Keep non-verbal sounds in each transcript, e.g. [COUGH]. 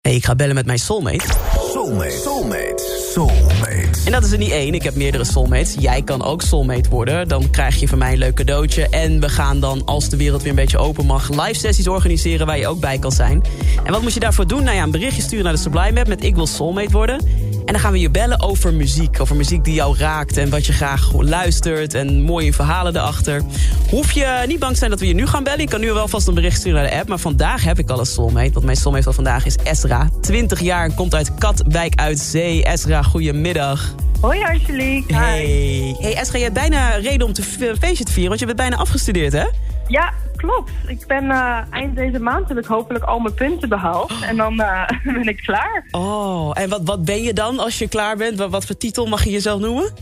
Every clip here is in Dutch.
Hey, ik ga bellen met mijn soulmate. Soulmate, soulmate, soulmate. En dat is er niet één, ik heb meerdere soulmates. Jij kan ook soulmate worden. Dan krijg je van mij een leuk cadeautje. En we gaan dan, als de wereld weer een beetje open mag... live sessies organiseren waar je ook bij kan zijn. En wat moet je daarvoor doen? Nou ja, een berichtje sturen naar de Sublime App met ik wil soulmate worden. En dan gaan we je bellen over muziek. Over muziek die jou raakt en wat je graag luistert. En mooie verhalen erachter. Hoef je niet bang te zijn dat we je nu gaan bellen. Je kan nu wel vast een bericht sturen naar de app. Maar vandaag heb ik al een soulmate. Want mijn soulmate van vandaag is Esra. 20 jaar en komt uit Katwijk uit Zee. Esra, goedemiddag. Hoi Angelique. Hey. Hey Esra, je hebt bijna reden om te feestje te vieren. Want je bent bijna afgestudeerd, hè? Ja, klopt. Ik ben uh, eind deze maand heb ik hopelijk al mijn punten behaald. En dan uh, [LAUGHS] ben ik klaar. Oh, en wat, wat ben je dan als je klaar bent? Wat, wat voor titel mag je jezelf noemen?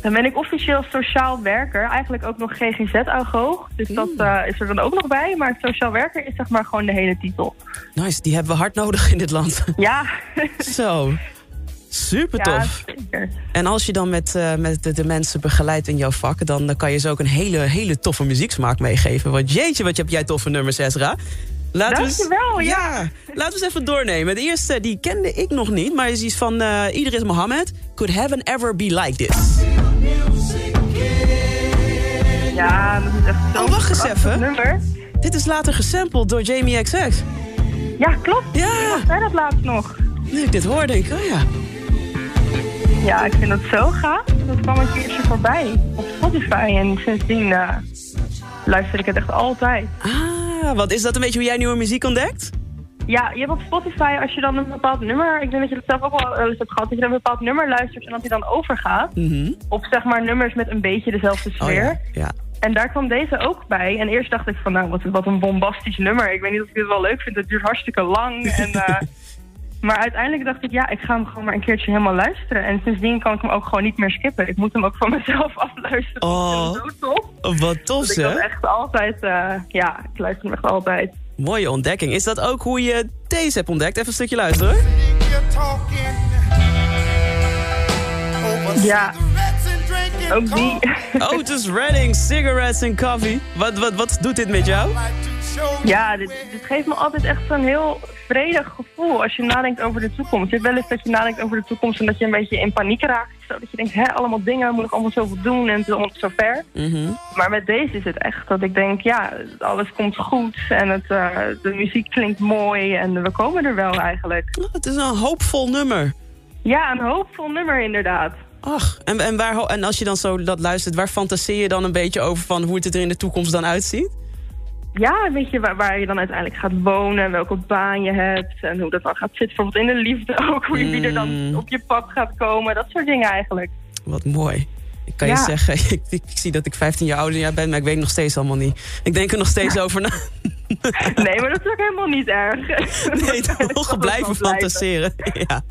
Dan ben ik officieel sociaal werker. Eigenlijk ook nog GGZ-agoog. Dus dat uh, is er dan ook nog bij. Maar sociaal werker is zeg maar gewoon de hele titel. Nice, die hebben we hard nodig in dit land. Ja. [LAUGHS] Zo. Super tof. Ja. En als je dan met, uh, met de, de, mensen begeleidt in jouw vak... Dan, dan kan je ze ook een hele, hele toffe muzieksmaak meegeven. Want jeetje, wat heb jij toffe nummers, Ezra. Laten Dankjewel, eens, ja. ja. Laten we eens even doornemen. De eerste, die kende ik nog niet, maar is iets van uh, Idris Mohammed. Could heaven ever be like this? Ja, dat is echt zo Oh, wacht eens even. nummer. Dit is later gesampled door Jamie XX. Ja, klopt. Ja. Ik dat laatst nog. Nu ik dit hoor, denk ik, oh ja. Ja, ik vind dat zo gaaf. Dat kwam een keertje voorbij op Spotify. En sindsdien uh, luister ik het echt altijd. Ah, wat is dat een beetje hoe jij nieuwe muziek ontdekt? Ja, je hebt op Spotify, als je dan een bepaald nummer... Ik denk dat je dat zelf ook wel eens hebt gehad. Dat je dan een bepaald nummer luistert en dat die dan overgaat. Mm -hmm. Op zeg maar nummers met een beetje dezelfde sfeer. Oh, ja. ja. En daar kwam deze ook bij. En eerst dacht ik van, nou, wat, wat een bombastisch nummer. Ik weet niet of ik dit wel leuk vind. Het duurt hartstikke lang. En, uh, [LAUGHS] maar uiteindelijk dacht ik, ja, ik ga hem gewoon maar een keertje helemaal luisteren. En sindsdien kan ik hem ook gewoon niet meer skippen. Ik moet hem ook van [LAUGHS] mezelf afluisteren. Oh, zo tof. Wat tof, hè? Ik echt altijd, uh, ja, ik luister hem echt altijd. Mooie ontdekking. Is dat ook hoe je deze hebt ontdekt? Even een stukje luisteren. Ja. Ook die. Otis Redding, Cigarettes and Coffee. Wat, wat, wat doet dit met jou? Ja, dit, dit geeft me altijd echt zo'n heel vredig gevoel als je nadenkt over de toekomst. Je hebt wel eens dat je nadenkt over de toekomst en dat je een beetje in paniek raakt. Zodat je denkt, hè, allemaal dingen, moet ik allemaal zoveel doen en het is allemaal zo ver. Mm -hmm. Maar met deze is het echt dat ik denk, ja, alles komt goed en het, uh, de muziek klinkt mooi en we komen er wel eigenlijk. Oh, het is een hoopvol nummer. Ja, een hoopvol nummer inderdaad. Ach, en, en, waar, en als je dan zo dat luistert, waar fantaseer je dan een beetje over van hoe het er in de toekomst dan uitziet? Ja, weet je, waar, waar je dan uiteindelijk gaat wonen, welke baan je hebt en hoe dat dan gaat zitten. Bijvoorbeeld in de liefde [LAUGHS] ook, hoe je, wie er dan op je pad gaat komen, dat soort dingen eigenlijk. Wat mooi. Ik kan ja. je zeggen, [LAUGHS] ik, ik, zie dat ik 15 jaar ouder ben, maar ik weet nog steeds allemaal niet. Ik denk er nog steeds over na. [LAUGHS] Nee, maar dat is ook helemaal niet erg. Nee, toch blijven fantaseren. Ja.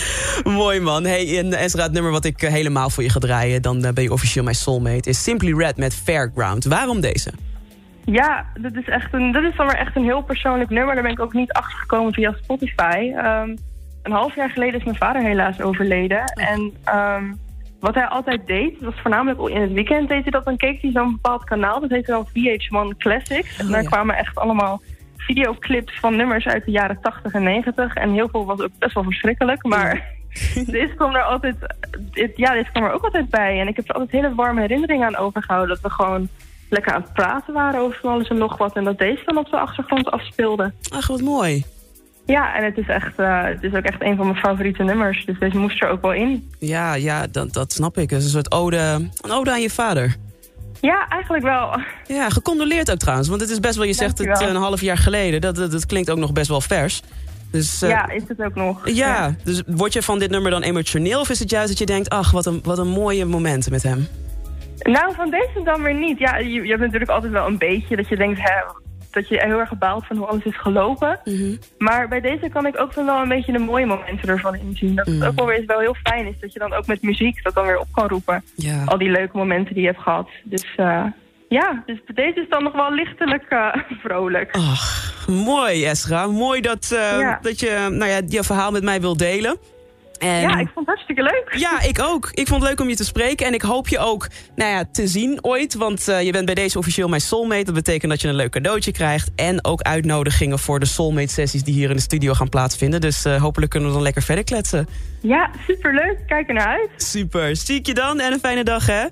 [LAUGHS] Mooi man. Hey, en Ezra, het nummer wat ik helemaal voor je ga draaien... dan ben je officieel mijn soulmate, is Simply Red met Fairground. Waarom deze? Ja, dat is, echt een, dat is dan maar echt een heel persoonlijk nummer. Daar ben ik ook niet achter gekomen via Spotify. Um, een half jaar geleden is mijn vader helaas overleden. Oh. En um, wat hij altijd deed, was voornamelijk in het weekend deed hij dat. Dan keek hij zo'n bepaald kanaal, dat heette dan VH1 Classics. En Oh, daar kwamen echt allemaal videoclips van nummers uit de jaren 80 en 90. En heel veel was ook best wel verschrikkelijk, maar... [LAUGHS] dit kwam er altijd, dit, ja, dit kwam er ook altijd bij. En ik heb er altijd hele warme herinneringen aan overgehouden. Dat we gewoon lekker aan het praten waren over van alles en nog wat. En dat deze dan op de achtergrond afspeelde. Ach, wat mooi. Ja, en het is, echt, uh, het is ook echt een van mijn favoriete nummers. Dus deze moest er ook wel in. Ja, ja dat, dat snap ik. Het is een soort ode, een ode aan je vader. Ja, eigenlijk wel. Ja, gecondoleerd ook trouwens. Want het is best wel, je zegt het Dankjewel. een half jaar geleden. Dat, dat, dat klinkt ook nog best wel vers. Dus, uh, ja, is het ook nog. ja, dus word je van dit nummer dan emotioneel? Of is het juist dat je denkt, ach, wat een, wat een mooie momenten met hem? Nou, van deze dan weer niet. Ja, je, je hebt natuurlijk altijd wel een beetje dat je denkt, hè, dat je heel erg baalt van hoe alles is gelopen. Mhm. Maar bij deze kan ik ook wel een beetje de mooie momenten ervan inzien. Dat het Mm. ook wel weer wel heel fijn is dat je dan ook met muziek dat dan weer op kan roepen. Ja. Al die leuke momenten die je hebt gehad. Dus eh, ja, dus deze is dan nog wel lichtelijk eh, [LAUGHS] vrolijk. Ach, mooi Esra. Mooi dat, eh, Ja. dat je nou ja, je verhaal met mij wil delen. En Ja, ik vond het hartstikke leuk. Ja, ik ook. Ik vond het leuk om je te spreken. En ik hoop je ook nou ja, te zien ooit. Want eh, je bent bij deze officieel mijn soulmate. Dat betekent dat je een leuk cadeautje krijgt. En ook uitnodigingen voor de soulmate sessies die hier in de studio gaan plaatsvinden. Dus eh, hopelijk kunnen we dan lekker verder kletsen. Ja, superleuk. Kijk er naar uit. Super. Zie ik je dan en een fijne dag hè.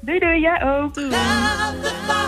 Doei doei, jij ook. Driving